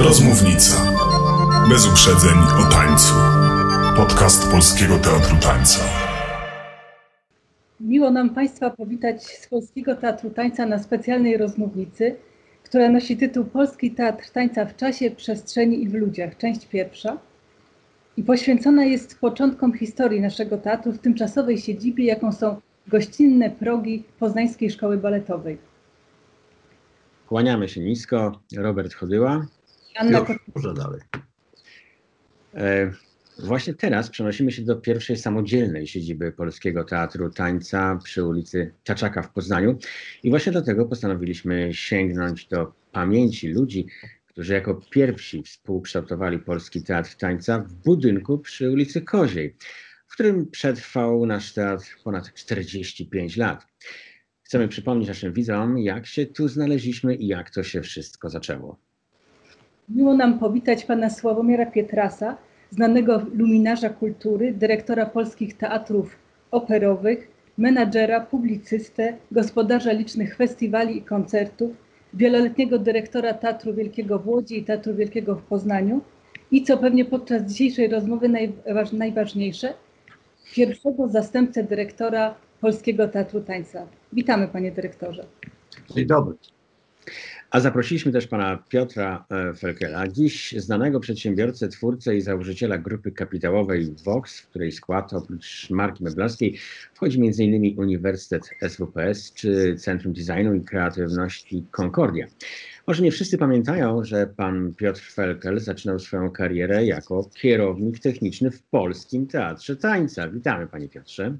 Rozmównica. Bez uprzedzeń o tańcu. Podcast Polskiego Teatru Tańca. Miło nam Państwa powitać z Polskiego Teatru Tańca na specjalnej rozmównicy, która nosi tytuł Polski Teatr Tańca w czasie, przestrzeni i w ludziach, część pierwsza. I poświęcona jest początkom historii naszego teatru w tymczasowej siedzibie, jaką są gościnne progi Poznańskiej Szkoły Baletowej. Kłaniamy się nisko. Robert Chodyła. Anna Już, może dalej. E, Właśnie teraz przenosimy się do pierwszej samodzielnej siedziby Polskiego Teatru Tańca przy ulicy Czaczaka w Poznaniu. I właśnie dlatego postanowiliśmy sięgnąć do pamięci ludzi, którzy jako pierwsi współkształtowali Polski Teatr Tańca w budynku przy ulicy Koziej, w którym przetrwał nasz teatr ponad 45 lat. Chcemy przypomnieć naszym widzom, jak się tu znaleźliśmy i jak to się wszystko zaczęło. Miło nam powitać pana Sławomira Pietrasa, znanego luminarza kultury, dyrektora polskich teatrów operowych, menadżera, publicystę, gospodarza licznych festiwali i koncertów, wieloletniego dyrektora Teatru Wielkiego w Łodzi i Teatru Wielkiego w Poznaniu i co pewnie podczas dzisiejszej rozmowy najważ, najważniejsze, pierwszego zastępcę dyrektora Polskiego Teatru Tańca. Witamy panie dyrektorze. Dzień dobry. A zaprosiliśmy też pana Piotra e, Felkela, dziś znanego przedsiębiorcę, twórcę i założyciela grupy kapitałowej Vox, w której skład oprócz marki meblarskiej wchodzi m.in. Uniwersytet SWPS czy Centrum Designu i Kreatywności Concordia. Może nie wszyscy pamiętają, że pan Piotr Felkel zaczynał swoją karierę jako kierownik techniczny w Polskim Teatrze Tańca. Witamy panie Piotrze.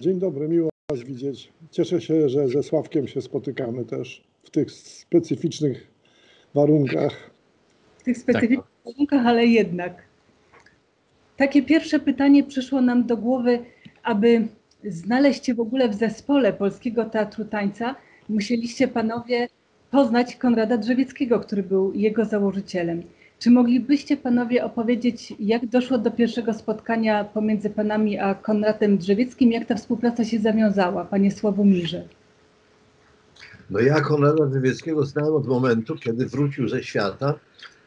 Dzień dobry, miło Was widzieć. Cieszę się, że ze Sławkiem się spotykamy też w tych specyficznych warunkach. W tych specyficznych warunkach, ale jednak. Takie pierwsze pytanie przyszło nam do głowy, aby znaleźć się w ogóle w zespole Polskiego Teatru Tańca, musieliście panowie poznać Konrada Drzewieckiego, który był jego założycielem. Czy moglibyście panowie opowiedzieć, jak doszło do pierwszego spotkania pomiędzy panami a Konradem Drzewieckim? Jak ta współpraca się zawiązała, panie Sławomirze? No ja Konrada Drzewieckiego znałem od momentu, kiedy wrócił ze świata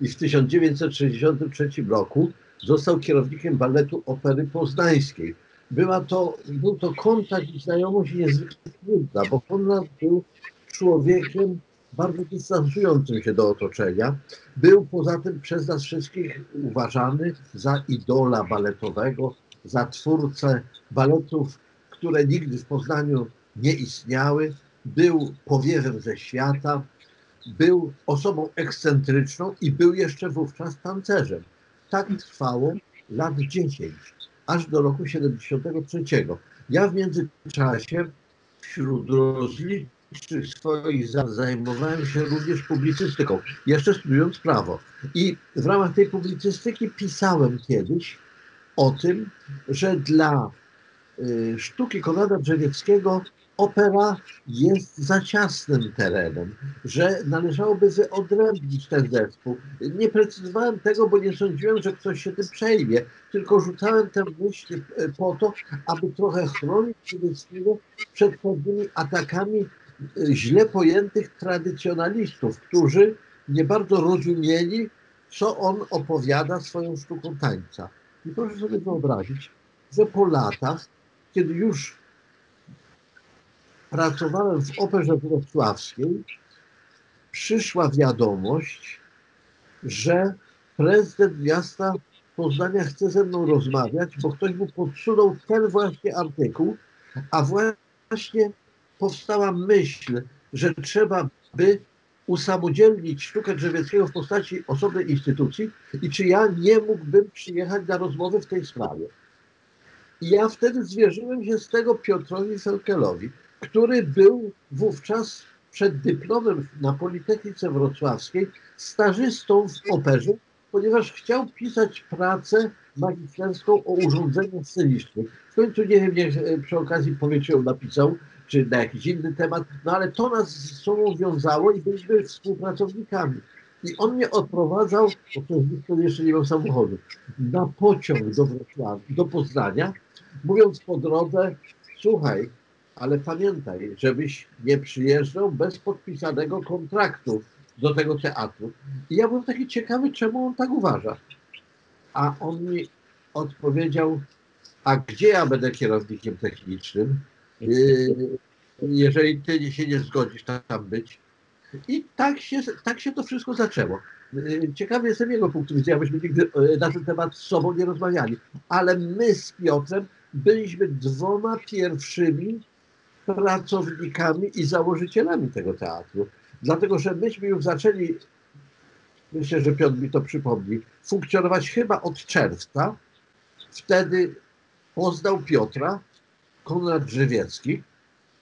i w 1963 roku został kierownikiem baletu Opery Poznańskiej. Była to, był to kontakt i znajomość niezwykle trudna, bo Konrad był człowiekiem bardzo dystansującym się do otoczenia. Był poza tym przez nas wszystkich uważany za idola baletowego, za twórcę baletów, które nigdy w Poznaniu nie istniały. Był powiewem ze świata, był osobą ekscentryczną i był jeszcze wówczas tancerzem. Tak trwało lat 10, aż do roku 73. Ja w międzyczasie wśród rozlicznych swoich zajmowałem się również publicystyką, jeszcze studiując prawo. I w ramach tej publicystyki pisałem kiedyś o tym, że dla y, sztuki Konrada Drzewieckiego opera jest za ciasnym terenem, że należałoby wyodrębnić ten zespół. Nie precyzowałem tego, bo nie sądziłem, że ktoś się tym przejmie, tylko rzucałem tę myśl po to, aby trochę chronić Drzewieckiego przed pewnymi atakami źle pojętych tradycjonalistów, którzy nie bardzo rozumieli, co on opowiada swoją sztuką tańca. I proszę sobie wyobrazić, że po latach, kiedy już pracowałem w Operze Wrocławskiej, przyszła wiadomość, że prezydent miasta Poznania chce ze mną rozmawiać, bo ktoś mu podsunął ten właśnie artykuł, a właśnie powstała myśl, że trzeba by usamodzielnić sztukę Drzewieckiego w postaci osobnej instytucji i czy ja nie mógłbym przyjechać na rozmowę w tej sprawie. I ja wtedy zwierzyłem się z tego Piotrowi Felkelowi, który był wówczas przed dyplomem na Politechnice Wrocławskiej stażystą w operze, ponieważ chciał pisać pracę magisterską o urządzeniach scenicznych. W końcu nie wiem, niech przy okazji powie, czy ją napisał, czy na jakiś inny temat, no ale to nas z sobą wiązało i byliśmy współpracownikami. I on mnie odprowadzał, bo wtedy jeszcze nie miał samochodu, na pociąg do Wrocławia, do Poznania, mówiąc po drodze, słuchaj, ale pamiętaj, żebyś nie przyjeżdżał bez podpisanego kontraktu, do tego teatru. I ja byłem taki ciekawy, czemu on tak uważa. A on mi odpowiedział, a gdzie ja będę kierownikiem technicznym, yy, jeżeli ty się nie zgodzisz tam być. I tak się, tak się to wszystko zaczęło. Yy, ciekawy jestem jego punktu widzenia, myśmy nigdy yy, na ten temat z sobą nie rozmawiali, ale my z Piotrem byliśmy dwoma pierwszymi pracownikami i założycielami tego teatru. Dlatego, że myśmy już zaczęli, myślę, że Piotr mi to przypomni, funkcjonować chyba od czerwca. Wtedy poznał Piotra Konrad Żywiecki.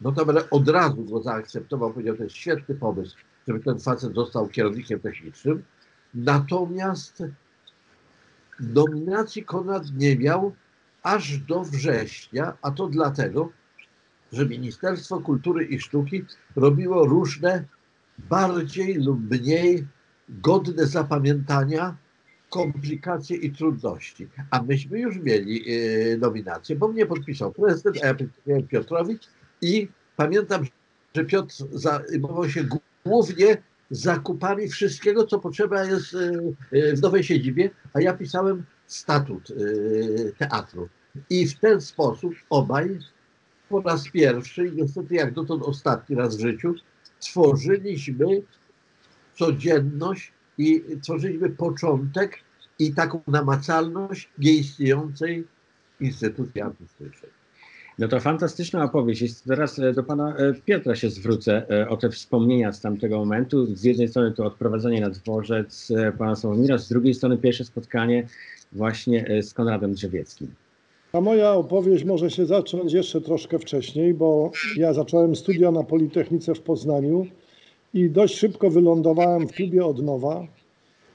Notabene od razu go zaakceptował, powiedział, to jest świetny pomysł, żeby ten facet został kierownikiem technicznym. Natomiast nominacji Konrad nie miał aż do września, a to dlatego, że Ministerstwo Kultury i Sztuki robiło różne bardziej lub mniej godne zapamiętania komplikacje i trudności. A myśmy już mieli yy, nominację, bo mnie podpisał prezydent, a ja podpisałem Piotrowi i pamiętam, że Piotr zajmował się głównie zakupami wszystkiego, co potrzeba jest yy, w nowej siedzibie, a ja pisałem statut teatru. I w ten sposób obaj po raz pierwszy i niestety jak dotąd ostatni raz w życiu tworzyliśmy codzienność i tworzyliśmy początek i taką namacalność nieistniejącej instytucji artystycznej. No to fantastyczna opowieść. Jest teraz e, do pana e, Piotra się zwrócę e, o te wspomnienia z tamtego momentu. Z jednej strony to odprowadzenie na dworzec pana Sławomira, z drugiej strony pierwsze spotkanie właśnie z Konradem Drzewieckim. Ta moja opowieść może się zacząć jeszcze troszkę wcześniej, bo ja zacząłem studia na Politechnice w Poznaniu i dość szybko wylądowałem w klubie Odnowa,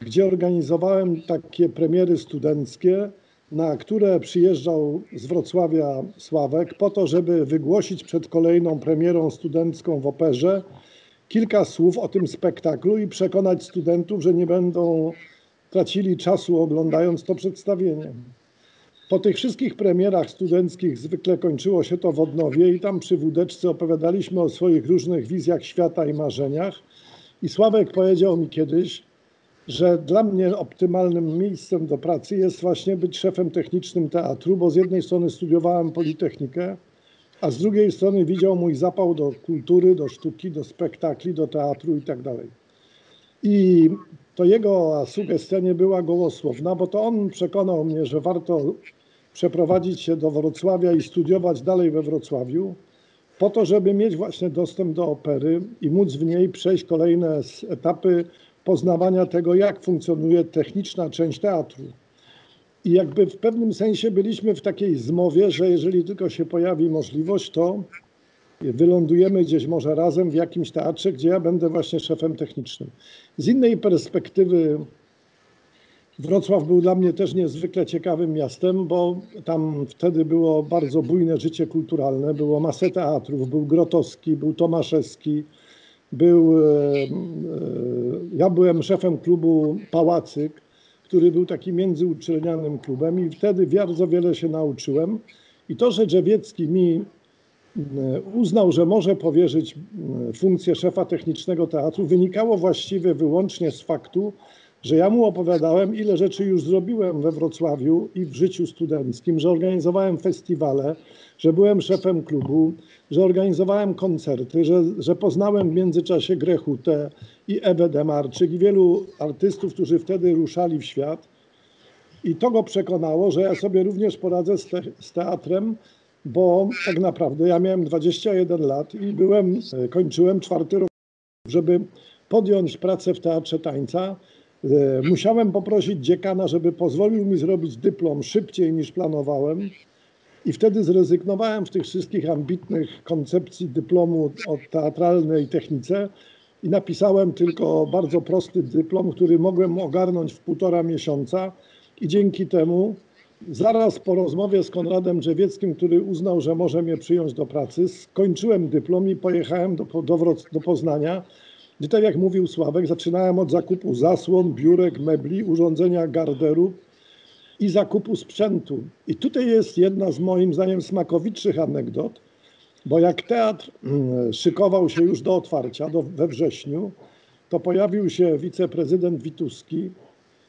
gdzie organizowałem takie premiery studenckie, na które przyjeżdżał z Wrocławia Sławek po to, żeby wygłosić przed kolejną premierą studencką w operze kilka słów o tym spektaklu i przekonać studentów, że nie będą tracili czasu oglądając to przedstawienie. Po tych wszystkich premierach studenckich zwykle kończyło się to w Odnowie i tam przy wódeczce opowiadaliśmy o swoich różnych wizjach świata i marzeniach. I Sławek powiedział mi kiedyś, że dla mnie optymalnym miejscem do pracy jest właśnie być szefem technicznym teatru, bo z jednej strony studiowałem Politechnikę, a z drugiej strony widział mój zapał do kultury, do sztuki, do spektakli, do teatru i tak dalej. I to jego sugestia nie była gołosłowna, bo to on przekonał mnie, że warto przeprowadzić się do Wrocławia i studiować dalej we Wrocławiu, po to, żeby mieć właśnie dostęp do opery i móc w niej przejść kolejne etapy poznawania tego, jak funkcjonuje techniczna część teatru. I jakby w pewnym sensie byliśmy w takiej zmowie, że jeżeli tylko się pojawi możliwość, to wylądujemy gdzieś może razem w jakimś teatrze, gdzie ja będę właśnie szefem technicznym. Z innej perspektywy Wrocław był dla mnie też niezwykle ciekawym miastem, bo tam wtedy było bardzo bujne życie kulturalne. Było masę teatrów, był Grotowski, był Tomaszewski, był, e, e, ja byłem szefem klubu Pałacyk, który był takim międzyuczelnianym klubem i wtedy bardzo wiele się nauczyłem. I to, że Drzewiecki mi e, uznał, że może powierzyć funkcję szefa technicznego teatru, wynikało właściwie wyłącznie z faktu, że ja mu opowiadałem, ile rzeczy już zrobiłem we Wrocławiu i w życiu studenckim, że organizowałem festiwale, że byłem szefem klubu, że organizowałem koncerty, że, że poznałem w międzyczasie Grechutę i Ewę Demarczyk i wielu artystów, którzy wtedy ruszali w świat. I to go przekonało, że ja sobie również poradzę z, te, z teatrem, bo tak naprawdę ja miałem 21 lat i byłem, kończyłem czwarty rok, żeby podjąć pracę w Teatrze Tańca. E, musiałem poprosić dziekana, żeby pozwolił mi zrobić dyplom szybciej niż planowałem. I wtedy zrezygnowałem w tych wszystkich ambitnych koncepcji dyplomu o teatralnej technice i napisałem tylko bardzo prosty dyplom, który mogłem ogarnąć w półtora miesiąca. I dzięki temu, zaraz po rozmowie z Konradem Drzewieckim, który uznał, że może mnie przyjąć do pracy, skończyłem dyplom i pojechałem do, do, do Poznania i tak jak mówił Sławek, zaczynałem od zakupu zasłon, biurek, mebli, urządzenia garderób i zakupu sprzętu. I tutaj jest jedna z moim zdaniem smakowiczych anegdot, bo jak teatr mm, szykował się już do otwarcia do, we wrześniu, to pojawił się wiceprezydent Wituski,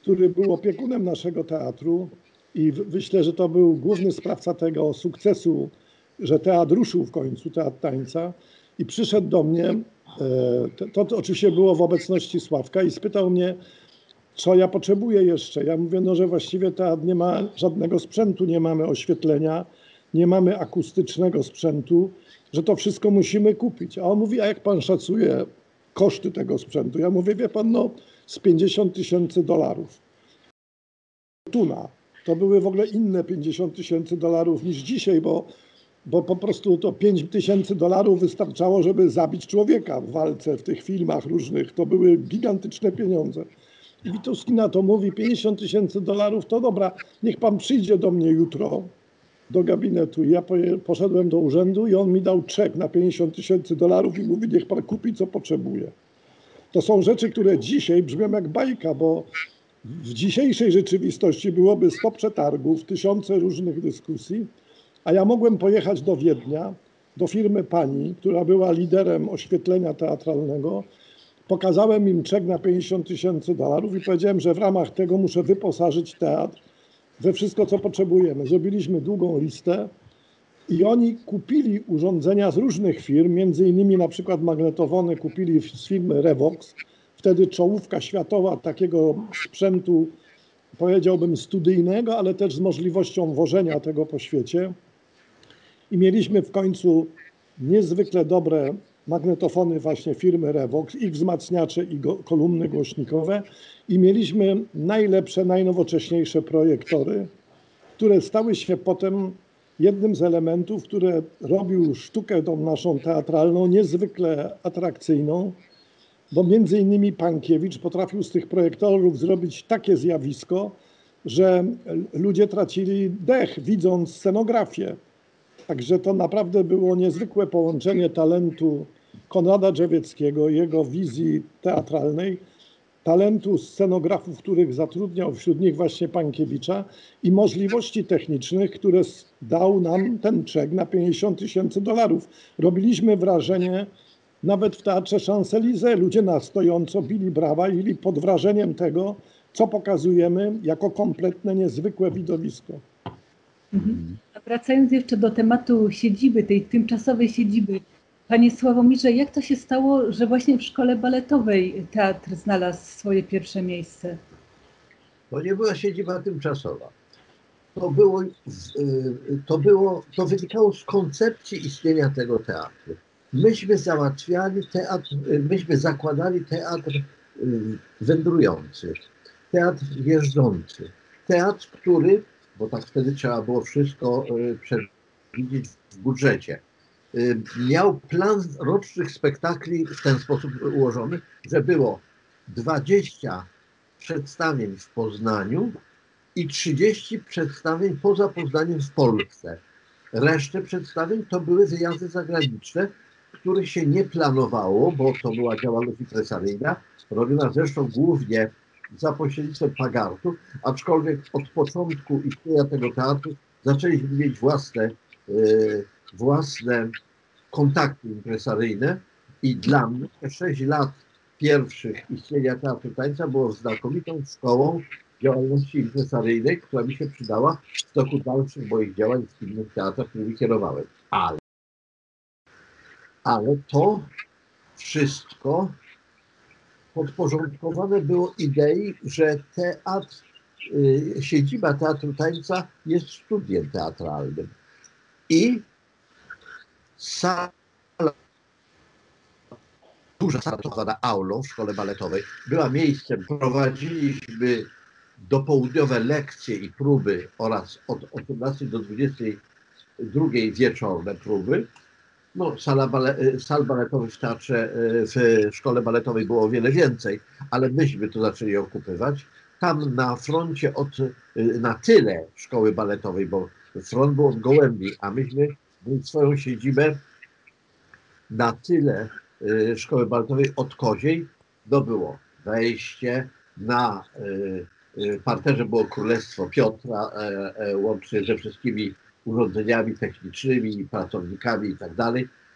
który był opiekunem naszego teatru i myślę, że to był główny sprawca tego sukcesu, że teatr ruszył w końcu, teatr tańca i przyszedł do mnie, to, to oczywiście było w obecności Sławka i spytał mnie, co ja potrzebuję jeszcze. Ja mówię, no że właściwie teatr nie ma żadnego sprzętu, nie mamy oświetlenia, nie mamy akustycznego sprzętu, że to wszystko musimy kupić. A on mówi, a jak pan szacuje koszty tego sprzętu? Ja mówię, wie pan, no z 50 tysięcy dolarów. Tuna. To były w ogóle inne 50 tysięcy dolarów niż dzisiaj, bo, bo po prostu to 5 tysięcy dolarów wystarczało, żeby zabić człowieka w walce, w tych filmach różnych. To były gigantyczne pieniądze. I Wituski na to mówi, 50 tysięcy dolarów, to dobra, niech pan przyjdzie do mnie jutro do gabinetu. Ja poszedłem do urzędu i on mi dał czek na 50 tysięcy dolarów i mówi, niech pan kupi, co potrzebuje. To są rzeczy, które dzisiaj brzmią jak bajka, bo w dzisiejszej rzeczywistości byłoby 100 przetargów, tysiące różnych dyskusji, a ja mogłem pojechać do Wiednia, do firmy pani, która była liderem oświetlenia teatralnego. Pokazałem im czek na 50 tysięcy dolarów i powiedziałem, że w ramach tego muszę wyposażyć teatr we wszystko, co potrzebujemy. Zrobiliśmy długą listę i oni kupili urządzenia z różnych firm, między innymi na przykład magnetofony kupili z firmy Revox, wtedy czołówka światowa takiego sprzętu, powiedziałbym studyjnego, ale też z możliwością wożenia tego po świecie. I mieliśmy w końcu niezwykle dobre magnetofony właśnie firmy Revox, ich wzmacniacze i go, kolumny głośnikowe i mieliśmy najlepsze, najnowocześniejsze projektory, które stały się potem jednym z elementów, które robił sztukę tą naszą teatralną niezwykle atrakcyjną, bo między innymi Pankiewicz potrafił z tych projektorów zrobić takie zjawisko, że ludzie tracili dech, widząc scenografię. Także to naprawdę było niezwykłe połączenie talentu Konrada Drzewieckiego, jego wizji teatralnej, talentu scenografów, których zatrudniał wśród nich właśnie Pankiewicza i możliwości technicznych, które dał nam ten czek na 50 tysięcy dolarów. Robiliśmy wrażenie, nawet w Teatrze Champs-Élysées ludzie na stojąco bili brawa i byli pod wrażeniem tego, co pokazujemy jako kompletne, niezwykłe widowisko. Mhm. Wracając jeszcze do tematu siedziby, tej tymczasowej siedziby, Panie Sławomirze, jak to się stało, że właśnie w szkole baletowej teatr znalazł swoje pierwsze miejsce? To nie była siedziba tymczasowa. To było, y, to było, to wynikało z koncepcji istnienia tego teatru. Myśmy załatwiali teatr, myśmy zakładali teatr y, wędrujący, teatr jeżdżący, teatr, który, bo tak wtedy trzeba było wszystko y, przewidzieć w budżecie, Y, miał plan rocznych spektakli w ten sposób ułożony, że było 20 przedstawień w Poznaniu i 30 przedstawień poza Poznaniem w Polsce. Resztę przedstawień to były wyjazdy zagraniczne, których się nie planowało, bo to była działalność impresaryjna, robiona zresztą głównie za pośrednictwem Pagartu, aczkolwiek od początku istnienia tego teatru zaczęliśmy mieć własne, yy, własne kontakty impresaryjne i dla mnie te 6 lat pierwszych istnienia Teatru Tańca było znakomitą szkołą działalności impresaryjnej, która mi się przydała w toku dalszych moich działań w innych teatrach, którymi kierowałem. Ale, ale to wszystko podporządkowane było idei, że teatr, y, siedziba Teatru Tańca jest studiem teatralnym. I sala, duża sala zwana aulą w szkole baletowej, była miejscem, prowadziliśmy dopołudniowe lekcje i próby oraz od 18 do 22 wieczorne próby. No, sala bale, sal baletowych w teatrze, w szkole baletowej było o wiele więcej, ale myśmy to zaczęli okupywać. Tam na froncie od, na tyle szkoły baletowej, bo front był od Gołębi, a myśmy swoją siedzibę na tyle y, szkoły baletowej od Koziej zdobyło wejście na y, y, parterze było Królestwo Piotra, e, e, łącznie ze wszystkimi urządzeniami technicznymi, pracownikami i tak.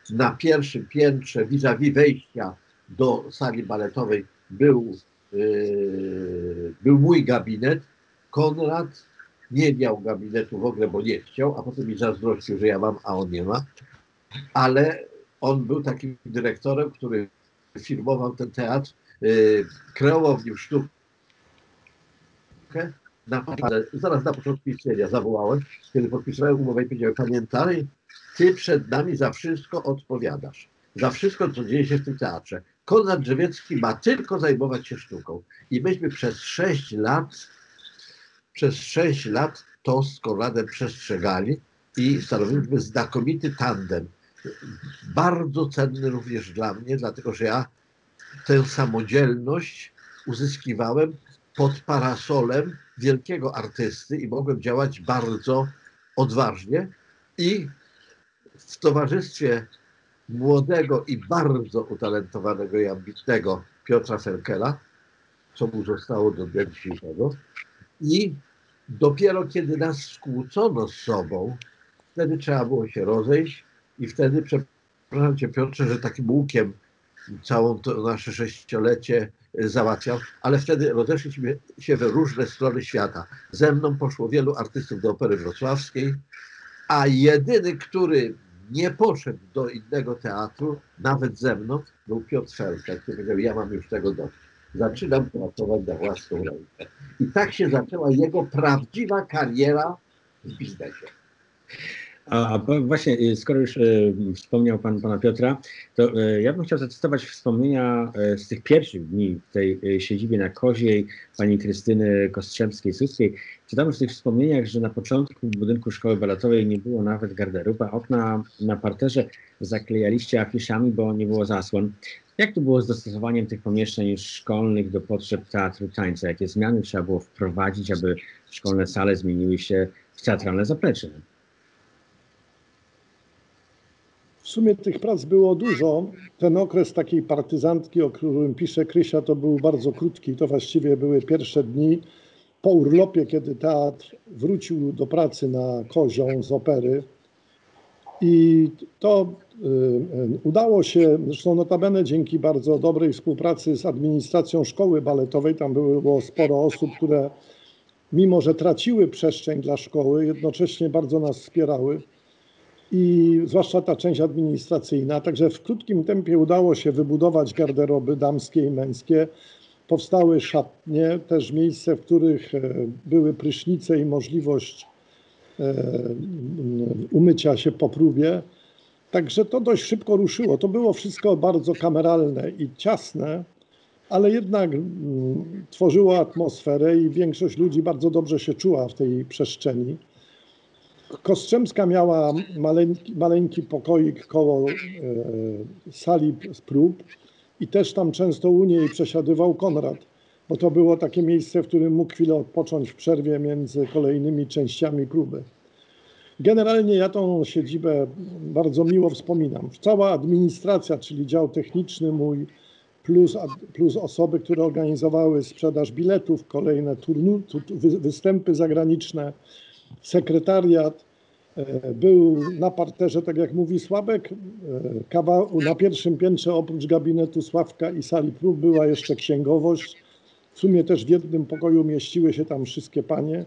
Na pierwszym piętrze vis-a-vis wejścia do sali baletowej był, yy, był mój gabinet. Konrad nie miał gabinetu w ogóle, bo nie chciał, a potem mi zazdrościł, że ja mam, a on nie ma. Ale on był takim dyrektorem, który firmował ten teatr, yy, kreował w nim sztukę. Zaraz na początku istnienia zawołałem, kiedy podpisałem umowę i powiedziałem, pamiętaj, ty przed nami za wszystko odpowiadasz. Za wszystko, co dzieje się w tym teatrze. Konrad Drzewiecki ma tylko zajmować się sztuką. I myśmy przez sześć lat, przez sześć lat to z Konradem przestrzegali i stanowiliśmy znakomity tandem. Bardzo cenny również dla mnie, dlatego że ja tę samodzielność uzyskiwałem pod parasolem wielkiego artysty i mogłem działać bardzo odważnie i w towarzystwie młodego i bardzo utalentowanego i ambitnego Piotra Ferkela, co mu zostało do dnia dzisiejszego. I dopiero kiedy nas skłócono z sobą, wtedy trzeba było się rozejść i wtedy, przepraszam Cię Piotrze, że takim łukiem całą to nasze sześciolecie załatwiał, ale wtedy rozeszliśmy się we różne strony świata. Ze mną poszło wielu artystów do Opery Wrocławskiej, a jedyny, który nie poszedł do innego teatru, nawet ze mną, był Piotr Felka, który powiedział, ja mam już tego dość. Zaczynam pracować na własną rękę. I tak się zaczęła jego prawdziwa kariera w biznesie. A, właśnie, y, skoro już y, wspomniał Pan Pana Piotra, to y, ja bym chciał zacytować wspomnienia z tych pierwszych dni w tej siedzibie na Koziej Pani Krystyny Kostrzewskiej-Suskiej. Czytamy w tych wspomnieniach, że na początku budynku szkoły baletowej nie było nawet garderoby, a okna na parterze zaklejaliście afiszami, bo nie było zasłon. Jak to było z dostosowaniem tych pomieszczeń szkolnych do potrzeb teatru tańca? Jakie zmiany trzeba było wprowadzić, aby szkolne sale zmieniły się w teatralne zaplecze? W sumie tych prac było dużo. Ten okres takiej partyzantki, o którym pisze Krysia, to był bardzo krótki. To właściwie były pierwsze dni po urlopie, kiedy teatr wrócił do pracy na Kozią z opery. I to y, udało się, zresztą notabene dzięki bardzo dobrej współpracy z administracją szkoły baletowej, tam było sporo osób, które mimo, że traciły przestrzeń dla szkoły, jednocześnie bardzo nas wspierały i zwłaszcza ta część administracyjna. Także w krótkim tempie udało się wybudować garderoby damskie i męskie. Powstały szatnie, też miejsce, w których e, były prysznice i możliwość e, umycia się po próbie. Także to dość szybko ruszyło. To było wszystko bardzo kameralne i ciasne, ale jednak tworzyło atmosferę i większość ludzi bardzo dobrze się czuła w tej przestrzeni. Kostrzemska miała maleńki, maleńki pokoik koło e, sali prób i też tam często u niej przesiadywał Konrad, bo to było takie miejsce, w którym mógł chwilę odpocząć w przerwie między kolejnymi częściami próby. Generalnie ja tą siedzibę bardzo miło wspominam. Cała administracja, czyli dział techniczny mój, plus, plus osoby, które organizowały sprzedaż biletów, kolejne turnu, występy zagraniczne, sekretariat, e, był na parterze, tak jak mówi Sławek, e, na pierwszym piętrze oprócz gabinetu Sławka i sali prób była jeszcze księgowość. W sumie też w jednym pokoju mieściły się tam wszystkie panie.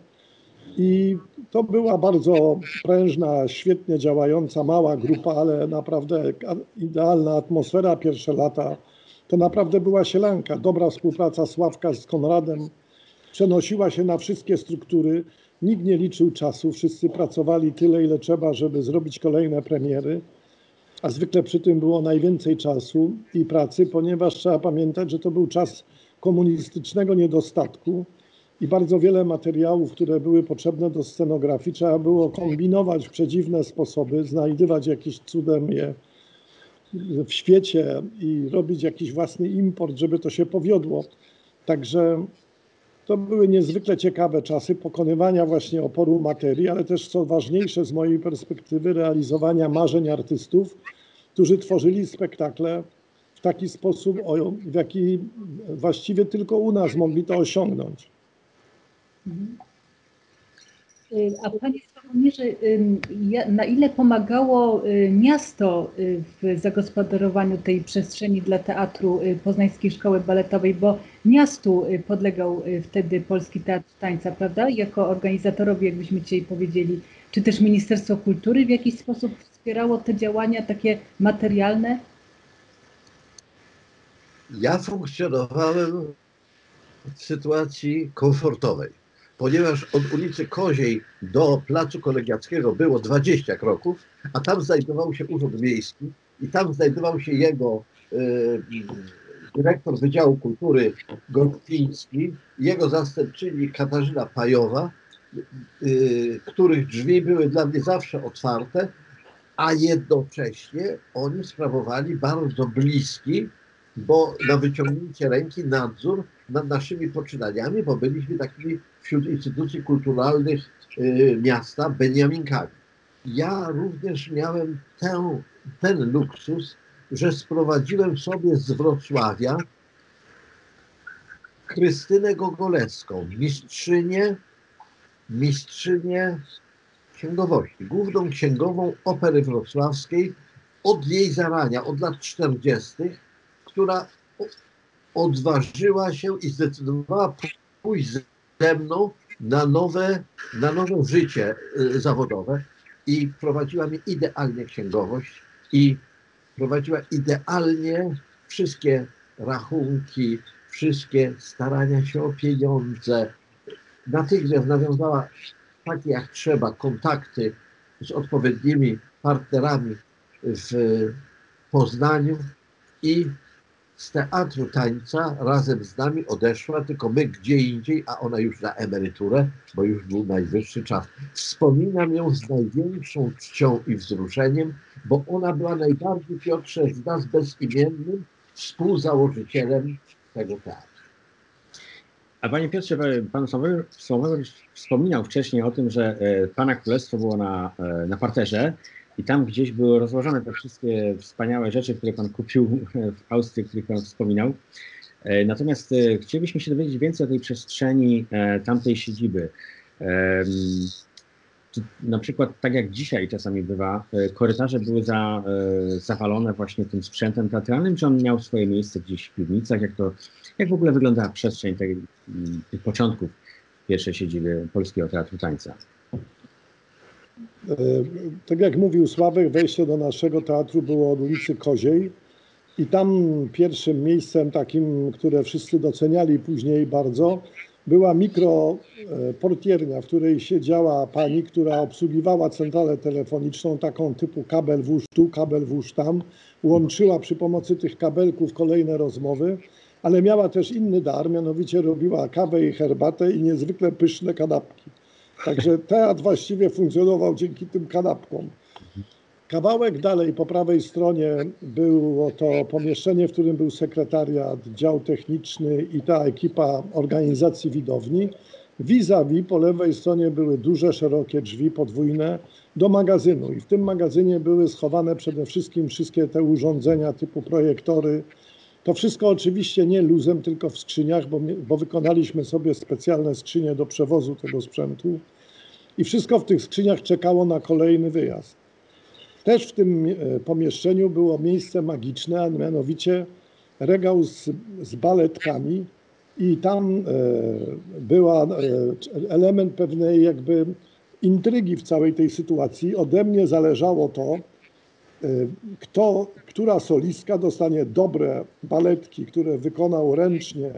I to była bardzo prężna, świetnie działająca, mała grupa, ale naprawdę idealna atmosfera pierwsze lata. To naprawdę była sielanka. Dobra współpraca Sławka z Konradem przenosiła się na wszystkie struktury. Nikt nie liczył czasu, wszyscy pracowali tyle, ile trzeba, żeby zrobić kolejne premiery, a zwykle przy tym było najwięcej czasu i pracy, ponieważ trzeba pamiętać, że to był czas komunistycznego niedostatku i bardzo wiele materiałów, które były potrzebne do scenografii, trzeba było kombinować w przedziwne sposoby, znajdywać jakieś cudem je w świecie i robić jakiś własny import, żeby to się powiodło. Także to były niezwykle ciekawe czasy pokonywania właśnie oporu materii, ale też co ważniejsze z mojej perspektywy realizowania marzeń artystów, którzy tworzyli spektakle w taki sposób, w jaki właściwie tylko u nas mogli to osiągnąć. A Sławomirze, na ile pomagało y, miasto y, w zagospodarowaniu tej przestrzeni dla teatru y, Poznańskiej Szkoły Baletowej, bo miastu podlegał wtedy Polski Teatr Tańca, prawda? Jako organizatorowi, jakbyśmy dzisiaj powiedzieli, czy też Ministerstwo Kultury w jakiś sposób wspierało te działania takie materialne? Ja funkcjonowałem w sytuacji komfortowej ponieważ od ulicy Koziej do Placu Kolegiackiego było 20 kroków, a tam znajdował się Urząd Miejski i tam znajdował się jego y, dyrektor Wydziału Kultury Gostiński, jego zastępczyni Katarzyna Pajowa, y, których drzwi były dla mnie zawsze otwarte, a jednocześnie oni sprawowali bardzo bliski, bo na wyciągnięcie ręki nadzór nad naszymi poczynaniami, bo byliśmy takimi wśród instytucji kulturalnych y, miasta Beniaminkami. Ja również miałem tę, ten luksus, że sprowadziłem sobie z Wrocławia Krystynę Gogolewską, mistrzynię, mistrzynię księgowości, główną księgową Opery Wrocławskiej od jej zarania, od lat 40., która odważyła się i zdecydowała pójść ze mną na nowe, na nowe życie y, zawodowe i prowadziła mi idealnie księgowość i prowadziła idealnie wszystkie rachunki, wszystkie starania się o pieniądze. Natychmiast nawiązała takie jak trzeba kontakty z odpowiednimi partnerami w Poznaniu i z teatru tańca razem z nami odeszła, tylko my gdzie indziej, a ona już na emeryturę, bo już był najwyższy czas. Wspominam ją z największą czcią i wzruszeniem, bo ona była najbardziej, Piotrze, z nas bezimiennym współzałożycielem tego teatru. A panie Piotrze, pan Sławomir wspominał wcześniej o tym, że e, pana królestwo było na, e, na parterze i tam gdzieś były rozłożone te wszystkie wspaniałe rzeczy, które Pan kupił w Austrii, o których Pan wspominał. E, natomiast e, chcielibyśmy się dowiedzieć więcej o tej przestrzeni e, tamtej siedziby. Na przykład, tak jak dzisiaj czasami bywa, korytarze były za, zawalone właśnie tym sprzętem teatralnym, czy on miał swoje miejsce gdzieś w piwnicach? Jak, to, jak w ogóle wyglądała przestrzeń tych początków pierwszej siedziby Polskiego Teatru Tańca? E, tak jak mówił Sławek, wejście do naszego teatru było od ulicy Koziej i tam pierwszym miejscem takim, które wszyscy doceniali później bardzo, była mikroportiernia, w której siedziała pani, która obsługiwała centralę telefoniczną, taką typu kabel włóż tu, kabel włóż tam, łączyła przy pomocy tych kabelków kolejne rozmowy, ale miała też inny dar, mianowicie robiła kawę i herbatę i niezwykle pyszne kanapki. Także teatr właściwie funkcjonował dzięki tym kanapkom. Kawałek dalej po prawej stronie było to pomieszczenie, w którym był sekretariat, dział techniczny i ta ekipa organizacji widowni. Vis-a-vis po lewej stronie były duże, szerokie drzwi podwójne do magazynu i w tym magazynie były schowane przede wszystkim wszystkie te urządzenia typu projektory. To wszystko oczywiście nie luzem, tylko w skrzyniach, bo, bo wykonaliśmy sobie specjalne skrzynie do przewozu tego sprzętu i wszystko w tych skrzyniach czekało na kolejny wyjazd. Też w tym e, pomieszczeniu było miejsce magiczne, a mianowicie regał z, z baletkami i tam e, była e, element pewnej jakby intrygi w całej tej sytuacji. Ode mnie zależało to, kto, która solistka dostanie dobre baletki, które wykonał ręcznie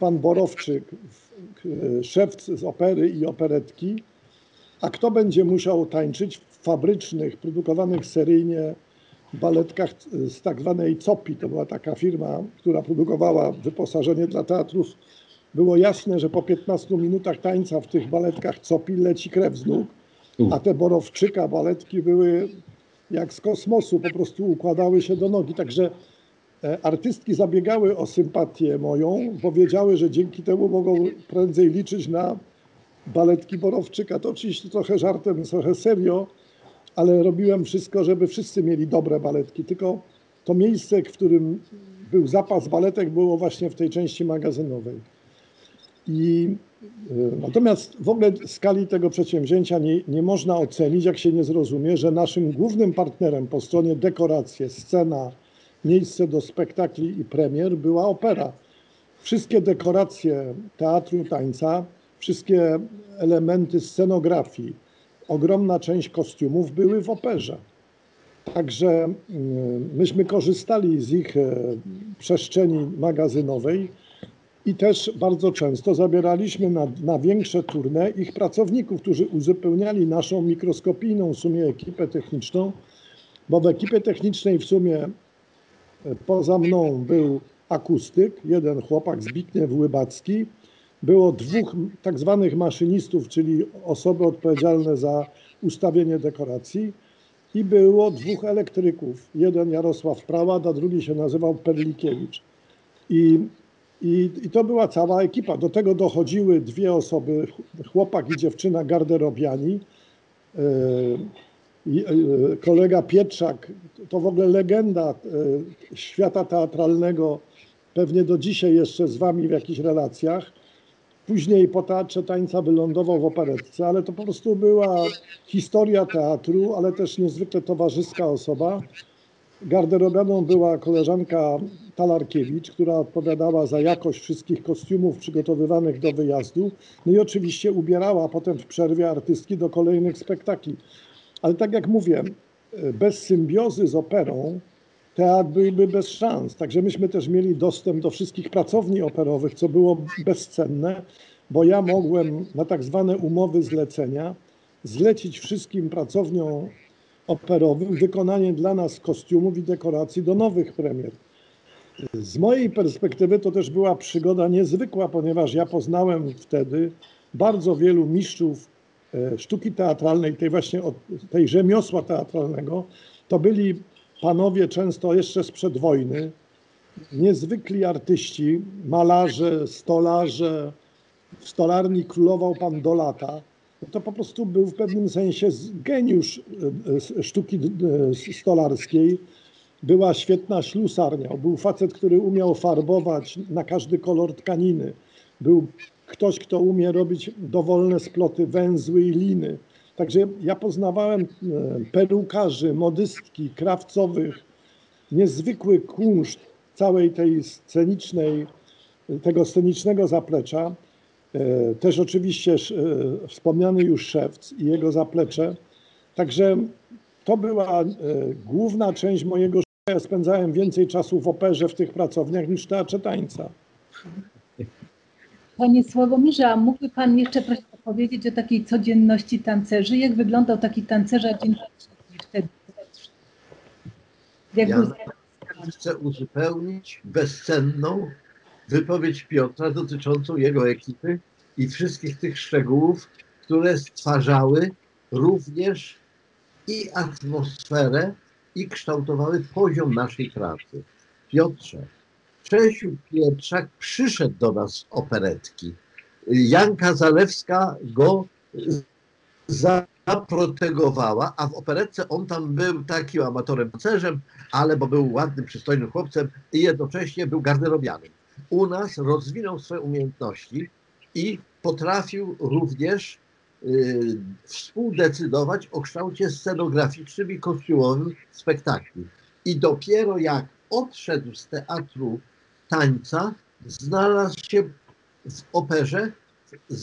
pan Borowczyk, szef z opery i operetki, a kto będzie musiał tańczyć w fabrycznych, produkowanych seryjnie baletkach z tak zwanej COPI, to była taka firma, która produkowała wyposażenie dla teatrów, było jasne, że po 15 minutach tańca w tych baletkach COPI leci krew z nóg, a te Borowczyka baletki były jak z kosmosu, po prostu układały się do nogi. Także e, artystki zabiegały o sympatię moją, powiedziały, że dzięki temu mogą prędzej liczyć na baletki Borowczyka. To oczywiście trochę żartem, trochę serio, ale robiłem wszystko, żeby wszyscy mieli dobre baletki. Tylko to miejsce, w którym był zapas baletek, było właśnie w tej części magazynowej. I Natomiast w ogóle skali tego przedsięwzięcia nie, nie można ocenić, jak się nie zrozumie, że naszym głównym partnerem po stronie dekoracje, scena, miejsce do spektakli i premier była opera. Wszystkie dekoracje teatru tańca, wszystkie elementy scenografii, ogromna część kostiumów były w operze. Także mm, myśmy korzystali z ich e, przestrzeni magazynowej i też bardzo często zabieraliśmy na, na większe turne ich pracowników, którzy uzupełniali naszą mikroskopijną w sumie ekipę techniczną, bo w ekipie technicznej w sumie e, poza mną był akustyk, jeden chłopak Zbigniew Łybacki, było dwóch tak zwanych maszynistów, czyli osoby odpowiedzialne za ustawienie dekoracji i było dwóch elektryków. Jeden Jarosław Prałat, a drugi się nazywał Perlikiewicz. I, i, I to była cała ekipa. Do tego dochodziły dwie osoby, chłopak i dziewczyna garderobiani. E, kolega Pietrzak, to w ogóle legenda e, świata teatralnego, pewnie do dzisiaj jeszcze z wami w jakichś relacjach Później po teatrze tańca wylądował w operetce, ale to po prostu była historia teatru, ale też niezwykle towarzyska osoba. Garderobianą była koleżanka Talarkiewicz, która odpowiadała za jakość wszystkich kostiumów przygotowywanych do wyjazdu. No i oczywiście ubierała potem w przerwie artystki do kolejnych spektakli. Ale tak jak mówię, bez symbiozy z operą teatr byłby bez szans. Także myśmy też mieli dostęp do wszystkich pracowni operowych, co było bezcenne, bo ja mogłem na tak zwane umowy zlecenia zlecić wszystkim pracowniom operowym wykonanie dla nas kostiumów i dekoracji do nowych premier. Z mojej perspektywy to też była przygoda niezwykła, ponieważ ja poznałem wtedy bardzo wielu mistrzów e, sztuki teatralnej, tej właśnie tej rzemiosła teatralnego. To byli panowie często jeszcze sprzed wojny, niezwykli artyści, malarze, stolarze. W stolarni królował pan Dolata. To po prostu był w pewnym sensie geniusz e, sztuki e, stolarskiej. Była świetna ślusarnia. Był facet, który umiał farbować na każdy kolor tkaniny. Był ktoś, kto umie robić dowolne sploty, węzły i liny. Także ja poznawałem e, perukarzy, modystki, krawcowych, niezwykły kunszt całej tej scenicznej, tego scenicznego zaplecza. E, też oczywiście e, wspomniany już Szewc i jego zaplecze. Także to była główna część mojego życia. Ja spędzałem więcej czasu w operze w tych pracowniach niż w teatrze tańca. Panie Sławomirze, a mógłby Pan jeszcze powiedzieć o takiej codzienności tancerzy? Jak wyglądał taki tancerza dzień wtedy? Jak ja chcę uzupełnić bezcenną wypowiedź Piotra dotyczącą jego ekipy i wszystkich tych szczegółów, które stwarzały również i atmosferę, i kształtowały poziom naszej pracy. Piotrze, Czesiu Pietrzak przyszedł do nas z operetki. Janka Zalewska go zaprotegowała, a w operetce on tam był takim amatorem tancerzem, ale bo był ładnym, przystojnym chłopcem i jednocześnie był garderobianym. U nas rozwinął swoje umiejętności i potrafił również y, współdecydować o kształcie scenograficznym i kostiumowym spektakli. I dopiero jak odszedł z teatru tańca znalazł się w operze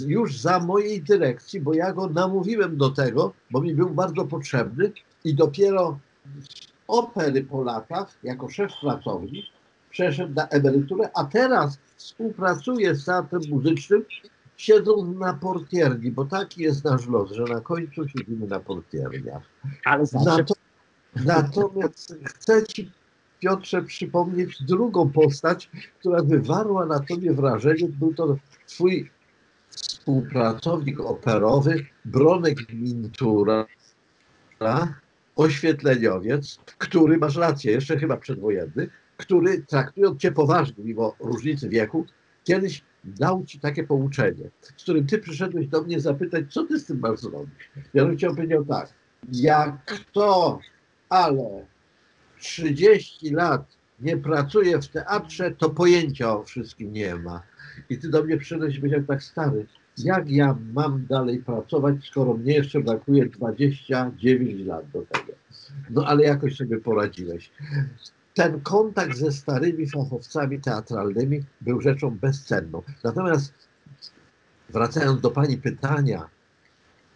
już za mojej dyrekcji, bo ja go namówiłem do tego, bo mi był bardzo potrzebny i dopiero z opery po latach, jako szef pracowni, przeszedł na emeryturę, a teraz współpracuje z teatrem muzycznym, siedząc na portierni, bo taki jest nasz los, że na końcu siedzimy na portierniach. Ale zawsze... Natomiast chcę Ci Piotrze przypomnieć drugą postać, która wywarła na tobie wrażenie. Był to twój współpracownik operowy Bronek Mintura, oświetleniowiec, który, masz rację, jeszcze chyba przedwojenny, który traktując cię poważnie, mimo różnicy wieku, kiedyś dał ci takie pouczenie, z którym ty przyszedłeś do mnie zapytać, co ty z tym masz zrobić. Ja bym chciał powiedział tak, jak to, ale 30 lat nie pracuje w teatrze, to pojęcia o wszystkim nie ma. I ty do mnie przyszedłeś i powiedział tak stary, Jak ja mam dalej pracować, skoro mnie jeszcze brakuje 29 lat do tego? No ale jakoś sobie poradziłeś. Ten kontakt ze starymi fachowcami teatralnymi był rzeczą bezcenną. Natomiast wracając do Pani pytania,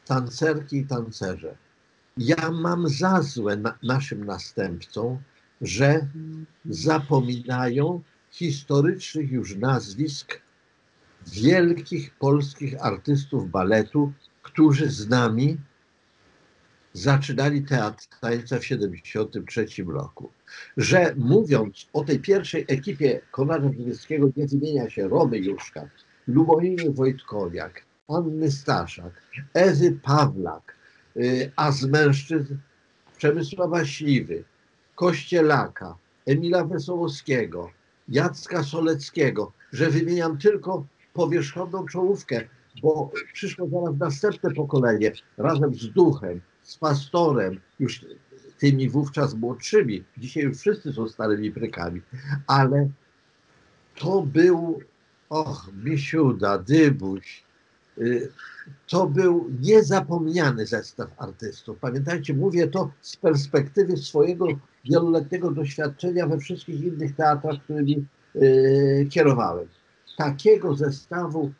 tancerki i tancerze. Ja mam za złe na, naszym następcom, że zapominają historycznych już nazwisk wielkich polskich artystów baletu, którzy z nami zaczynali teatr tańca w 1973 roku. Że mówiąc o tej pierwszej ekipie Konrada Żywieckiego nie wymienia się Romy Juszka, Lubominy Wojtkowiak, Anny Staszak, Ewy Pawlak, a z mężczyzn Przemysława Śliwy, Kościelaka, Emila Wesołowskiego, Jacka Soleckiego, że wymieniam tylko powierzchowną czołówkę, bo przyszło zaraz następne pokolenie razem z duchem, z pastorem, już tymi wówczas młodszymi. Dzisiaj już wszyscy są starymi prykami, ale to był, och, Misiuda, Dybuś, y, to był niezapomniany zestaw artystów. Pamiętajcie, mówię to z perspektywy swojego wieloletniego doświadczenia we wszystkich innych teatrach, którymi yy, kierowałem. Takiego zestawu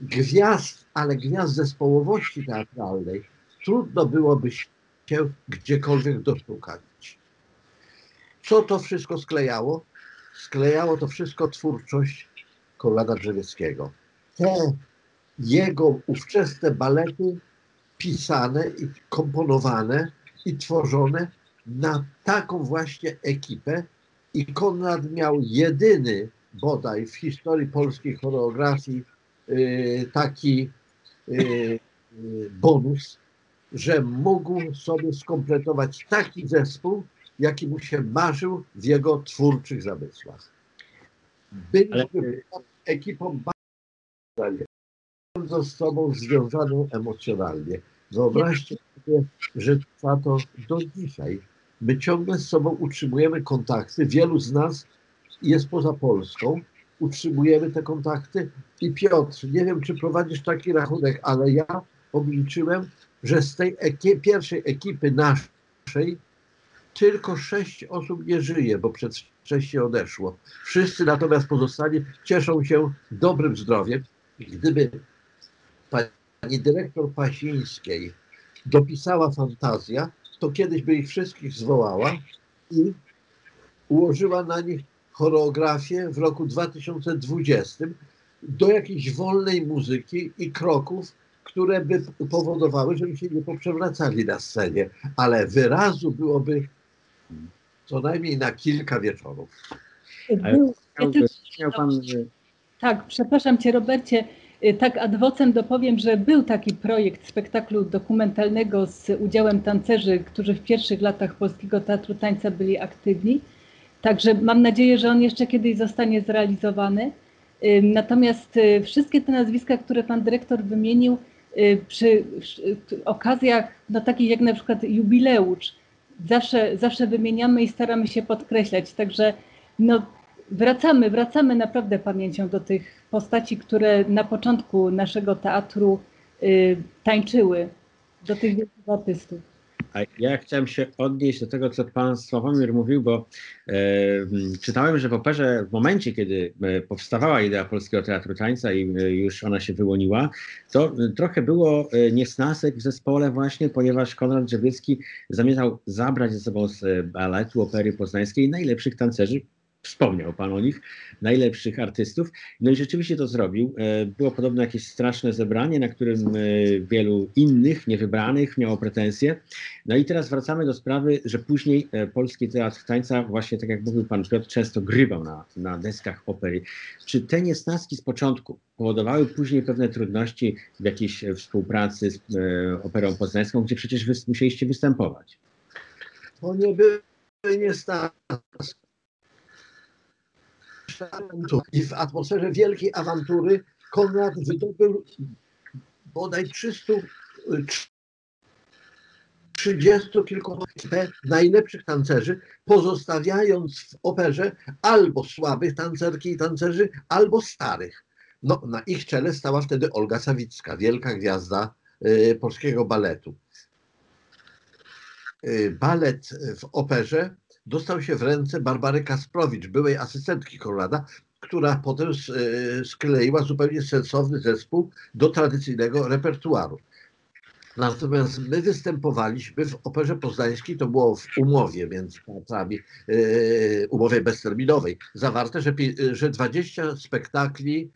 gwiazd, ale gwiazd zespołowości teatralnej trudno byłoby się gdziekolwiek doszukać. Co to wszystko sklejało? Sklejało to wszystko twórczość Konrada Drzewieckiego. Te jego ówczesne balety pisane i komponowane i tworzone na taką właśnie ekipę. I Konrad miał jedyny bodaj w historii polskiej choreografii yy, taki yy, bonus, że mógł sobie skompletować taki zespół, jaki mu się marzył w jego twórczych zamysłach. Byliśmy Ale... ekipą bardzo z sobą związaną emocjonalnie. Wyobraźcie sobie, że trwa to do dzisiaj. My ciągle z sobą utrzymujemy kontakty. Wielu z nas jest poza Polską. Utrzymujemy te kontakty. I Piotr, nie wiem, czy prowadzisz taki rachunek, ale ja obliczyłem, że z tej pierwszej ekipy naszej tylko sześć osób nie żyje, bo przed wcześniej odeszło. Wszyscy natomiast pozostali cieszą się dobrym zdrowiem. Gdyby pani dyrektor Pasińskiej dopisała fantazja, to kiedyś by ich wszystkich zwołała i ułożyła na nich choreografię w roku 2020 do jakiejś wolnej muzyki i kroków, które by powodowały, żeby się nie poprzewracali na scenie, ale wyrazu byłoby co najmniej na kilka wieczorów. Był, ja pan... Tak, przepraszam Cię Robercie, tak ad vocem dopowiem, że był taki projekt spektaklu dokumentalnego z udziałem tancerzy, którzy w pierwszych latach Polskiego Teatru Tańca byli aktywni. Także mam nadzieję, że on jeszcze kiedyś zostanie zrealizowany. Y, natomiast y, wszystkie te nazwiska, które pan dyrektor wymienił, przy okazjach no, takich jak na przykład jubileusz, zawsze, zawsze wymieniamy i staramy się podkreślać. Także no, wracamy, wracamy naprawdę pamięcią do tych postaci, które na początku naszego teatru y, tańczyły, do tych wielkich artystów. A ja chciałem się odnieść do tego, co pan Sławomir mówił, bo e, czytałem, że w operze w momencie, kiedy e, powstawała idea Polskiego Teatru Tańca i e, już ona się wyłoniła, to trochę było niesnasek w zespole właśnie, ponieważ Konrad Drzewiecki zamierzał zabrać ze sobą z baletu opery poznańskiej najlepszych tancerzy, Wspomniał Pan o nich, najlepszych artystów. No i rzeczywiście to zrobił. E, było podobno jakieś straszne zebranie, na którym e, wielu innych, niewybranych miało pretensje. No i teraz wracamy do sprawy, że później e, Polski Teatr Tańca, właśnie tak jak mówił Pan Piotr, często grywał na, na deskach opery. Czy te niesnaski z początku powodowały później pewne trudności w jakiejś współpracy z Operą Poznańską, gdzie przecież wy musieliście występować? To nie były niesnaski i w atmosferze wielkiej awantury Konrad wydobył bodaj 300 30 kilku najlepszych tancerzy, pozostawiając w operze albo słabych tancerki i tancerzy, albo starych. No, na ich czele stała wtedy Olga Sawicka, wielka gwiazda y, polskiego baletu. Y, balet w operze dostał się w ręce Barbary Kasprowicz, byłej asystentki Konrada, która potem y, skleiła zupełnie sensowny zespół do tradycyjnego repertuaru. Natomiast my występowaliśmy w Operze Poznańskiej, to było w umowie między teatrami, yy, umowie bezterminowej, zawarte, że, że 20 spektakli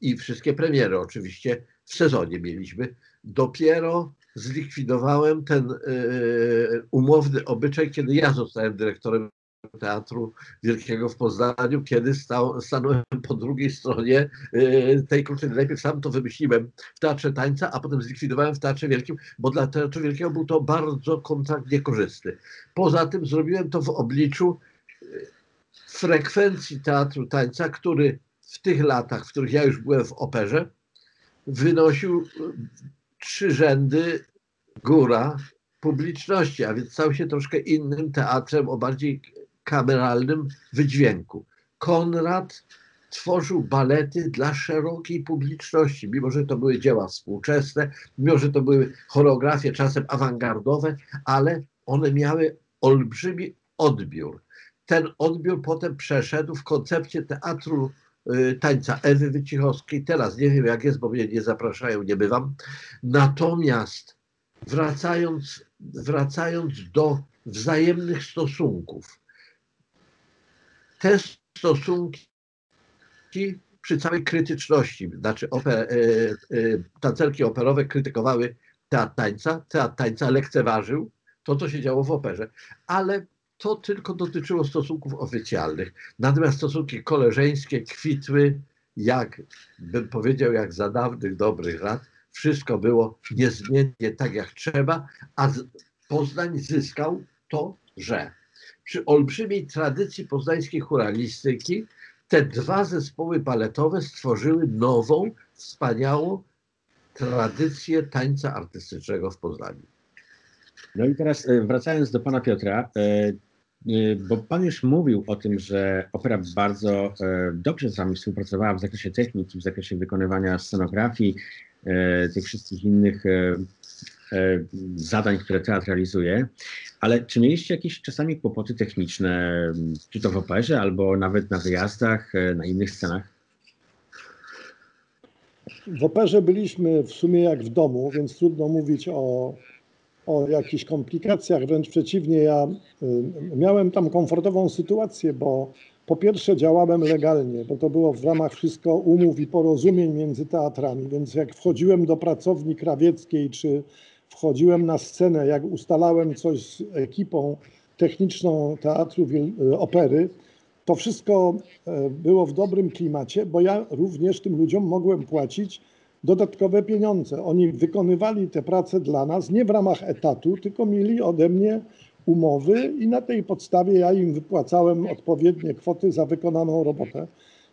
i wszystkie premiery oczywiście w sezonie mieliśmy. Dopiero zlikwidowałem ten yy, umowny obyczaj, kiedy ja zostałem dyrektorem Teatru Wielkiego w Poznaniu, kiedy stał, stanąłem po drugiej stronie y, tej kluczy. Najpierw sam to wymyśliłem w Teatrze Tańca, a potem zlikwidowałem w Teatrze Wielkim, bo dla Teatru Wielkiego był to bardzo kontrakt niekorzystny. Poza tym zrobiłem to w obliczu y, frekwencji Teatru Tańca, który w tych latach, w których ja już byłem w operze, wynosił trzy rzędy góra publiczności, a więc stał się troszkę innym teatrem o bardziej kameralnym wydźwięku. Konrad tworzył balety dla szerokiej publiczności, mimo że to były dzieła współczesne, mimo że to były choreografie czasem awangardowe, ale one miały olbrzymi odbiór. Ten odbiór potem przeszedł w koncepcję teatru tańca Ewy Wycichowskiej. Teraz nie wiem jak jest, bo mnie nie zapraszają, nie bywam. Natomiast wracając, wracając do wzajemnych stosunków, te stosunki przy całej krytyczności, znaczy oper, e, e, tancerki operowe krytykowały teatr tańca, teatr tańca lekceważył to, co się działo w operze, ale to tylko dotyczyło stosunków oficjalnych. Natomiast stosunki koleżeńskie kwitły, jak bym powiedział, jak za dawnych dobrych lat. Wszystko było niezmiennie tak, jak trzeba, a Poznań zyskał to, że przy olbrzymiej tradycji poznańskiej churalistyki te dwa zespoły baletowe stworzyły nową, wspaniałą tradycję tańca artystycznego w Poznaniu. No i teraz e, wracając do pana Piotra, e, bo pan już mówił o tym, że opera bardzo dobrze z wami współpracowała w zakresie techniki, w zakresie wykonywania scenografii, tych wszystkich innych E, zadań, które teatr realizuje, ale czy mieliście jakieś czasami kłopoty techniczne, czy to w operze, albo nawet na wyjazdach, e, na innych scenach? W operze byliśmy w sumie jak w domu, więc trudno mówić o, o jakichś komplikacjach. Wręcz przeciwnie, ja y, miałem tam komfortową sytuację, bo po pierwsze działałem legalnie, bo to było w ramach wszystko umów i porozumień między teatrami, więc jak wchodziłem do pracowni krawieckiej czy wchodziłem na scenę, jak ustalałem coś z ekipą techniczną teatru e, opery, to wszystko e, było w dobrym klimacie, bo ja również tym ludziom mogłem płacić dodatkowe pieniądze. Oni wykonywali te prace dla nas nie w ramach etatu, tylko mieli ode mnie umowy i na tej podstawie ja im wypłacałem odpowiednie kwoty za wykonaną robotę.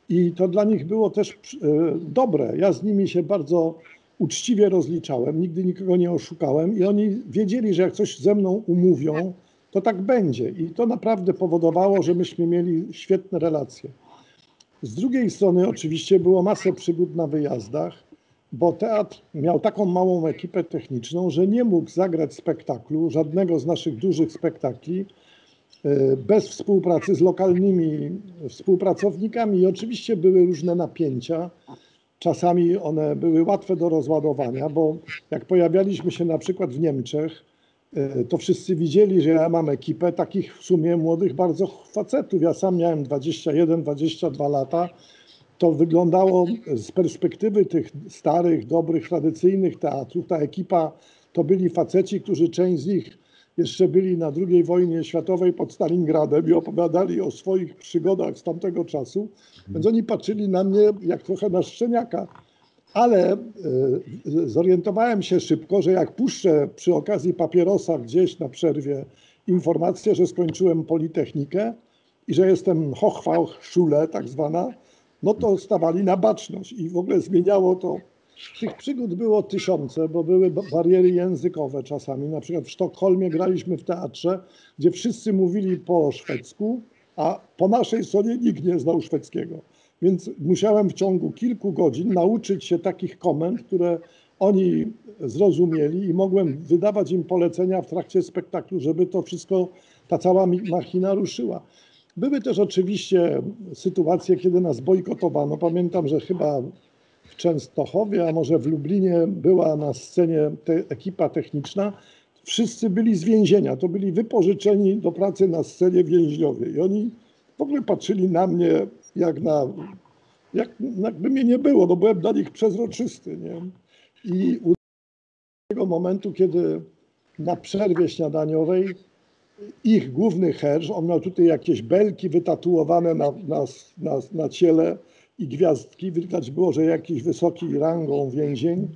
I to dla nich było też e, dobre. Ja z nimi się bardzo uczciwie rozliczałem, nigdy nikogo nie oszukałem i oni wiedzieli, że jak coś ze mną umówią, to tak będzie. I to naprawdę powodowało, że myśmy mieli świetne relacje. Z drugiej strony oczywiście było masę przygód na wyjazdach, bo teatr miał taką małą ekipę techniczną, że nie mógł zagrać spektaklu, żadnego z naszych dużych spektakli, e, bez współpracy z lokalnymi współpracownikami. I oczywiście były różne napięcia. Czasami one były łatwe do rozładowania, bo jak pojawialiśmy się na przykład w Niemczech, e, to wszyscy widzieli, że ja mam ekipę takich w sumie młodych bardzo facetów. Ja sam miałem 21-22 lata. To wyglądało z perspektywy tych starych, dobrych, tradycyjnych teatrów. Ta ekipa to byli faceci, którzy część z nich jeszcze byli na II wojnie światowej pod Stalingradem i opowiadali o swoich przygodach z tamtego czasu, więc oni patrzyli na mnie jak trochę na szczeniaka. Ale y, zorientowałem się szybko, że jak puszczę przy okazji papierosa gdzieś na przerwie informację, że skończyłem Politechnikę i że jestem Hochfachschule tak zwana, no to stawali na baczność i w ogóle zmieniało to tych przygód było tysiące, bo były bariery językowe czasami. Na przykład w Sztokholmie graliśmy w teatrze, gdzie wszyscy mówili po szwedzku, a po naszej stronie nikt nie znał szwedzkiego. Więc musiałem w ciągu kilku godzin nauczyć się takich komend, które oni zrozumieli i mogłem wydawać im polecenia w trakcie spektaklu, żeby to wszystko, ta cała machina ruszyła. Były też oczywiście sytuacje, kiedy nas bojkotowano. Pamiętam, że chyba w Częstochowie, a może w Lublinie była na scenie te, ekipa techniczna. Wszyscy byli z więzienia, to byli wypożyczeni do pracy na scenie więźniowie i oni w ogóle patrzyli na mnie jak na, jak, jakby mnie nie było, no byłem dla nich przezroczysty, nie? I u tego momentu, kiedy na przerwie śniadaniowej ich główny herż, on miał tutaj jakieś belki wytatuowane na, na, na, na ciele i gwiazdki, widać było, że jakiś wysoki rangą więzień.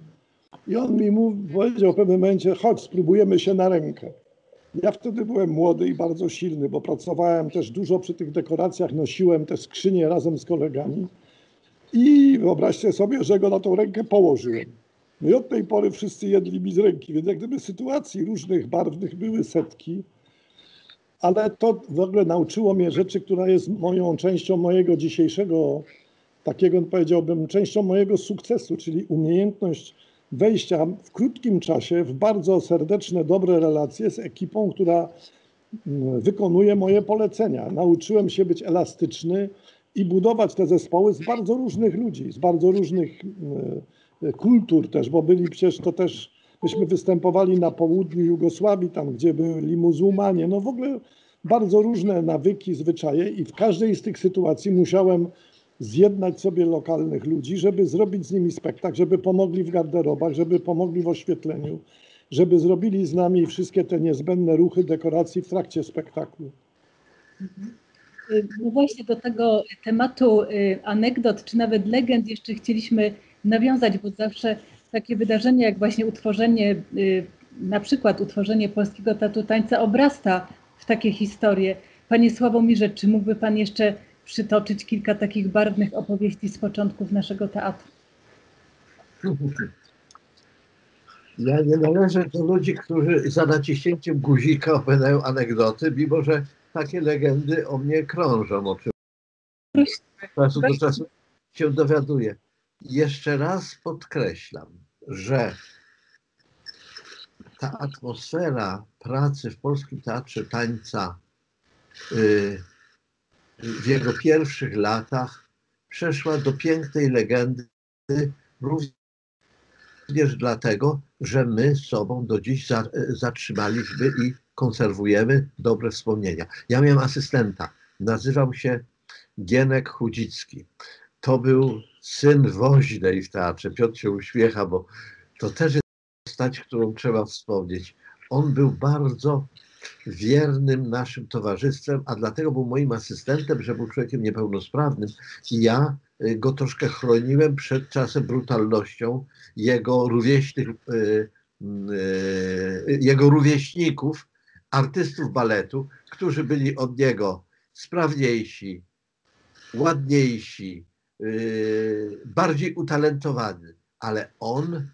I on mi mu powiedział w pewnym momencie, chodź, spróbujemy się na rękę. Ja wtedy byłem młody i bardzo silny, bo pracowałem też dużo przy tych dekoracjach, nosiłem te skrzynie razem z kolegami. I wyobraźcie sobie, że go na tą rękę położyłem. No i od tej pory wszyscy jedli mi z ręki, więc jak gdyby sytuacji różnych, barwnych były setki, ale to w ogóle nauczyło mnie rzeczy, która jest moją częścią mojego dzisiejszego, takiego powiedziałbym, częścią mojego sukcesu, czyli umiejętność wejścia w krótkim czasie w bardzo serdeczne, dobre relacje z ekipą, która mm, wykonuje moje polecenia. Nauczyłem się być elastyczny i budować te zespoły z bardzo różnych ludzi, z bardzo różnych mm, kultur też, bo byli przecież to też, myśmy występowali na południu Jugosławii, tam gdzie byli muzułmanie, no w ogóle bardzo różne nawyki, zwyczaje i w każdej z tych sytuacji musiałem zjednać sobie lokalnych ludzi, żeby zrobić z nimi spektakl, żeby pomogli w garderobach, żeby pomogli w oświetleniu, żeby zrobili z nami wszystkie te niezbędne ruchy dekoracji w trakcie spektaklu. No właśnie do tego tematu y, anegdot, czy nawet legend jeszcze chcieliśmy nawiązać, bo zawsze takie wydarzenie jak właśnie utworzenie, y, na przykład utworzenie polskiego tatu tańca obrasta w takie historie. Panie Sławomirze, czy mógłby Pan jeszcze przytoczyć kilka takich barwnych opowieści z początków naszego teatru? Ja nie należę do ludzi, którzy za naciśnięciem guzika opowiadają anegdoty, mimo że takie legendy o mnie krążą, o czym z czasu do czasu się dowiaduję. Jeszcze raz podkreślam, że ta atmosfera pracy w Polskim Teatrze Tańca y, w jego pierwszych latach przeszła do pięknej legendy, również dlatego, że my sobą do dziś zatrzymaliśmy i konserwujemy dobre wspomnienia. Ja miałem asystenta, nazywał się Gienek Chudzicki. To był syn woźnej w teatrze. Piotr się uśmiecha, bo to też jest postać, którą trzeba wspomnieć. On był bardzo wiernym naszym towarzystwem, a dlatego był moim asystentem, że był człowiekiem niepełnosprawnym i ja y, go troszkę chroniłem przed czasem brutalnością jego rówieśnych, y, y, jego rówieśników, artystów baletu, którzy byli od niego sprawniejsi, ładniejsi, bardziej utalentowani, ale on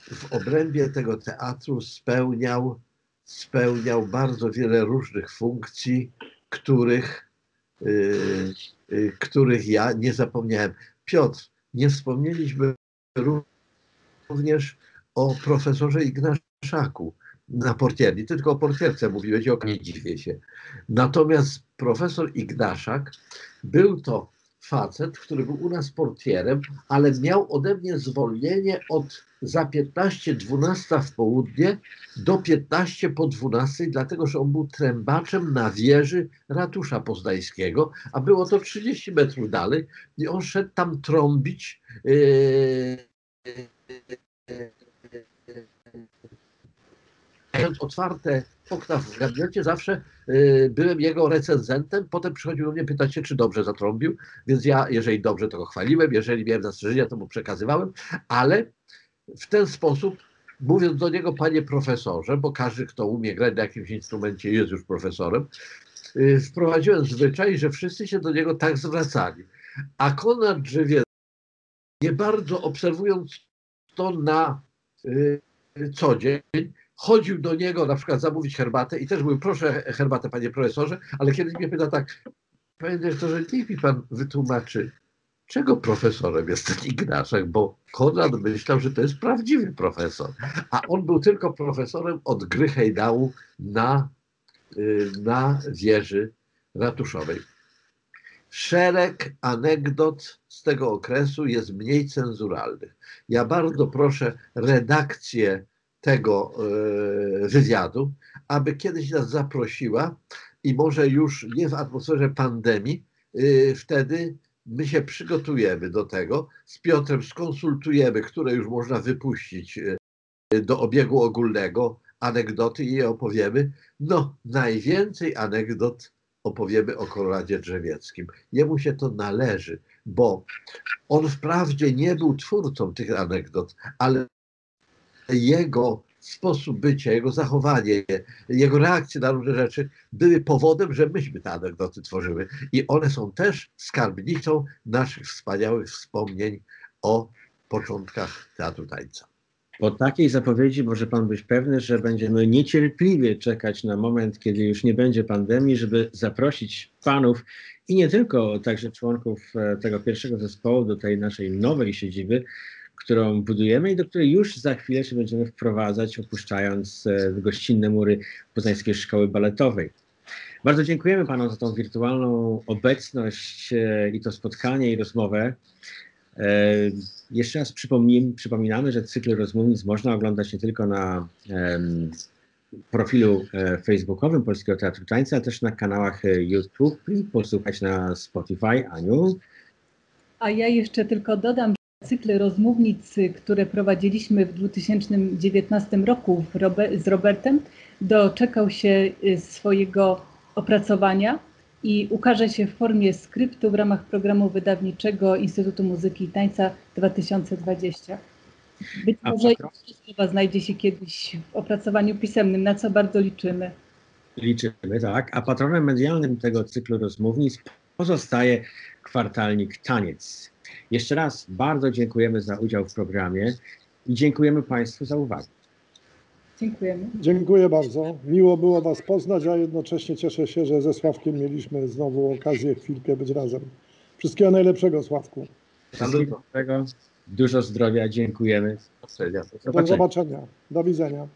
w obrębie tego teatru spełniał spełniał bardzo wiele różnych funkcji, których, yy, yy, których ja nie zapomniałem. Piotr, nie wspomnieliśmy również o profesorze Ignaszaku na portierni. tylko o portierce mówiłeś, o nie dziwię się. Natomiast profesor Ignaszak był to facet, który był u nas portierem, ale miał ode mnie zwolnienie od za 15-12 w południe do 15 po 12, dlatego że on był trębaczem na wieży ratusza poznańskiego, a było to 30 metrów dalej i on szedł tam trąbić yy, mając otwarte okna w gabinecie, zawsze y, byłem jego recenzentem. Potem przychodził do mnie pytać się, czy dobrze zatrąbił, więc ja, jeżeli dobrze, to go chwaliłem, jeżeli miałem zastrzeżenia, to mu przekazywałem, ale w ten sposób, mówiąc do niego, panie profesorze, bo każdy, kto umie grać na jakimś instrumencie, jest już profesorem, y, wprowadziłem zwyczaj, że wszyscy się do niego tak zwracali. A Konrad Drzewie, nie bardzo obserwując to na y, co dzień, chodził do niego na przykład zamówić herbatę i też mówił, proszę herbatę panie profesorze, ale kiedy mnie pyta tak, panie dyrektorze, niech mi pan wytłumaczy, czego profesorem jest ten Ignaszek, bo Konrad myślał, że to jest prawdziwy profesor, a on był tylko profesorem od gry hejdału na, y, na wieży ratuszowej. Szereg anegdot z tego okresu jest mniej cenzuralnych. Ja bardzo proszę redakcję tego y, wywiadu, aby kiedyś nas zaprosiła i może już nie w atmosferze pandemii, y, wtedy my się przygotujemy do tego. Z Piotrem skonsultujemy, które już można wypuścić y, do obiegu ogólnego, anegdoty i je opowiemy. No, najwięcej anegdot opowiemy o Konradzie Drzewieckim. Jemu się to należy, bo on wprawdzie nie był twórcą tych anegdot, ale jego sposób bycia, jego zachowanie, jego reakcje na różne rzeczy były powodem, że myśmy te anegdoty tworzyły. I one są też skarbnicą naszych wspaniałych wspomnień o początkach teatru tańca. Po takiej zapowiedzi może pan być pewny, że będziemy niecierpliwie czekać na moment, kiedy już nie będzie pandemii, żeby zaprosić panów i nie tylko, także członków e, tego pierwszego zespołu do tej naszej nowej siedziby, którą budujemy i do której już za chwilę się będziemy wprowadzać, opuszczając e, gościnne mury Poznańskiej Szkoły Baletowej. Bardzo dziękujemy Panom za tą wirtualną obecność e, i to spotkanie i rozmowę. E, jeszcze raz przypominamy, że cykl rozmównic można oglądać nie tylko na profilu facebookowym Polskiego Teatru Tańca, ale też na kanałach YouTube i posłuchać na Spotify. Aniu? A ja jeszcze tylko dodam, Cykl rozmównic, które prowadziliśmy w 2019 roku z Robertem, doczekał się y, swojego opracowania i ukaże się w formie skryptu w ramach programu wydawniczego Instytutu Muzyki i Tańca 2020. Być może słowa znajdzie się kiedyś w opracowaniu pisemnym, na co bardzo liczymy. Liczymy, tak. A patronem medialnym tego cyklu rozmównic pozostaje kwartalnik Taniec. Jeszcze raz bardzo dziękujemy za udział w programie i dziękujemy Państwu za uwagę. Dziękujemy. Dziękuję bardzo. Miło było Was poznać, a jednocześnie cieszę się, że ze Sławkiem mieliśmy znowu okazję chwilkę być razem. Wszystkiego najlepszego, Sławku. Wszystkiego dobrego, dużo zdrowia, dziękujemy. Do zobaczenia. Do widzenia.